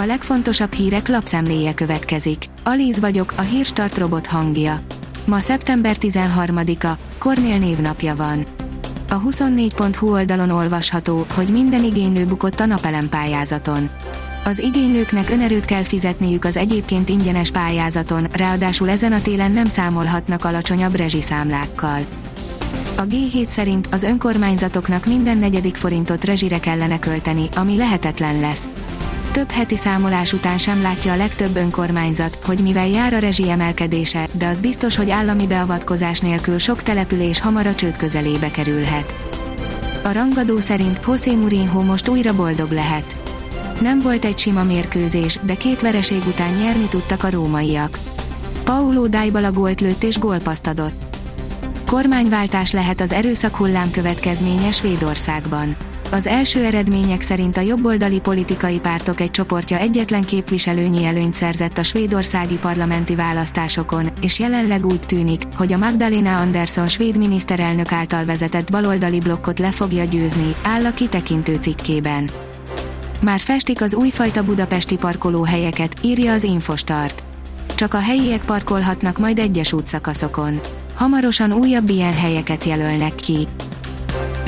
A legfontosabb hírek lapszemléje következik. Alíz vagyok, a hírstart robot hangja. Ma szeptember 13-a, Kornél névnapja van. A 24.hu oldalon olvasható, hogy minden igénylő bukott a napelem pályázaton. Az igénylőknek önerőt kell fizetniük az egyébként ingyenes pályázaton, ráadásul ezen a télen nem számolhatnak alacsonyabb rezsiszámlákkal. A G7 szerint az önkormányzatoknak minden negyedik forintot rezsire kellene költeni, ami lehetetlen lesz. Több heti számolás után sem látja a legtöbb önkormányzat, hogy mivel jár a rezsi emelkedése, de az biztos, hogy állami beavatkozás nélkül sok település hamar a csőd közelébe kerülhet. A rangadó szerint José Mourinho most újra boldog lehet. Nem volt egy sima mérkőzés, de két vereség után nyerni tudtak a rómaiak. Paulo Dybala gólt lőtt és gólpaszt adott. Kormányváltás lehet az erőszak hullám következménye Svédországban. Az első eredmények szerint a jobboldali politikai pártok egy csoportja egyetlen képviselőnyi előnyt szerzett a svédországi parlamenti választásokon, és jelenleg úgy tűnik, hogy a Magdalena Andersson svéd miniszterelnök által vezetett baloldali blokkot le fogja győzni, áll a kitekintő cikkében. Már festik az újfajta budapesti parkolóhelyeket, írja az Infostart. Csak a helyiek parkolhatnak majd egyes útszakaszokon. Hamarosan újabb ilyen helyeket jelölnek ki.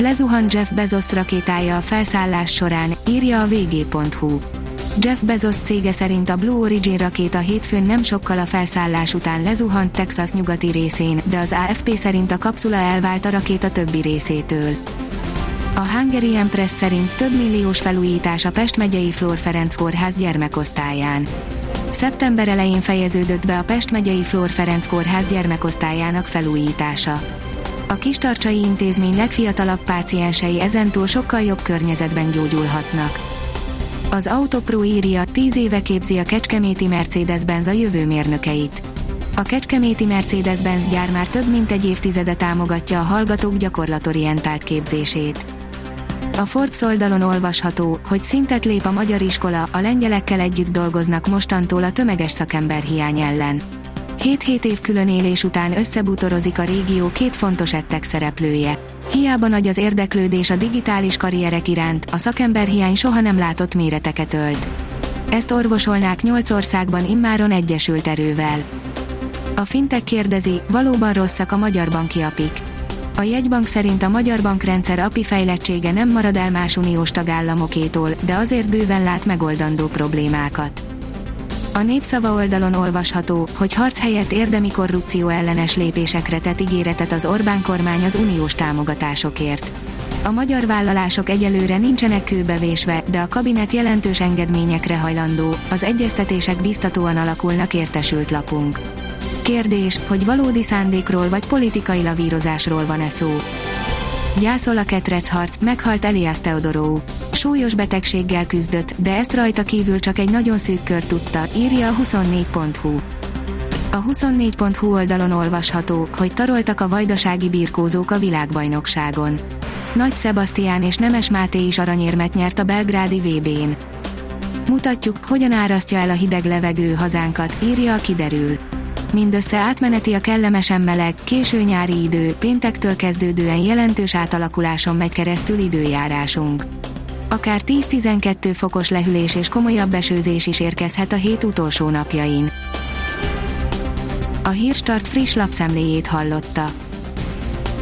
Lezuhan Jeff Bezos rakétája a felszállás során, írja a vg.hu. Jeff Bezos cége szerint a Blue Origin rakéta hétfőn nem sokkal a felszállás után lezuhant Texas nyugati részén, de az AFP szerint a kapszula elvált a rakéta többi részétől. A Hungarian Press szerint több milliós felújítás a Pest megyei Flór Ferenc kórház gyermekosztályán. Szeptember elején fejeződött be a Pest megyei Flór Ferenc kórház gyermekosztályának felújítása. A Kistarcsai Intézmény legfiatalabb páciensei ezentúl sokkal jobb környezetben gyógyulhatnak. Az Autopro írja, 10 éve képzi a Kecskeméti Mercedes-Benz a jövő mérnökeit. A Kecskeméti Mercedes-Benz gyár már több mint egy évtizede támogatja a hallgatók gyakorlatorientált képzését. A Forbes oldalon olvasható, hogy szintet lép a magyar iskola, a lengyelekkel együtt dolgoznak mostantól a tömeges szakember hiány ellen. 7-7 év külön élés után összebutorozik a régió két fontos ettek szereplője. Hiába nagy az érdeklődés a digitális karrierek iránt, a szakemberhiány soha nem látott méreteket ölt. Ezt orvosolnák 8 országban immáron egyesült erővel. A fintek kérdezi, valóban rosszak a magyar banki apik. A jegybank szerint a magyar bankrendszer API fejlettsége nem marad el más uniós tagállamokétól, de azért bőven lát megoldandó problémákat. A népszava oldalon olvasható, hogy harc helyett érdemi korrupció ellenes lépésekre tett ígéretet az Orbán kormány az uniós támogatásokért. A magyar vállalások egyelőre nincsenek kőbevésve, de a kabinet jelentős engedményekre hajlandó, az egyeztetések biztatóan alakulnak értesült lapunk. Kérdés, hogy valódi szándékról vagy politikai lavírozásról van-e szó. Gyászol a harc, meghalt Elias Teodorou. Súlyos betegséggel küzdött, de ezt rajta kívül csak egy nagyon szűk kör tudta, írja a 24.hu. A 24.hu oldalon olvasható, hogy taroltak a vajdasági birkózók a világbajnokságon. Nagy Sebastián és Nemes Máté is aranyérmet nyert a belgrádi VB-n. Mutatjuk, hogyan árasztja el a hideg levegő hazánkat, írja a kiderül mindössze átmeneti a kellemesen meleg, késő nyári idő, péntektől kezdődően jelentős átalakuláson megy keresztül időjárásunk. Akár 10-12 fokos lehűlés és komolyabb esőzés is érkezhet a hét utolsó napjain. A Hírstart friss lapszemléjét hallotta.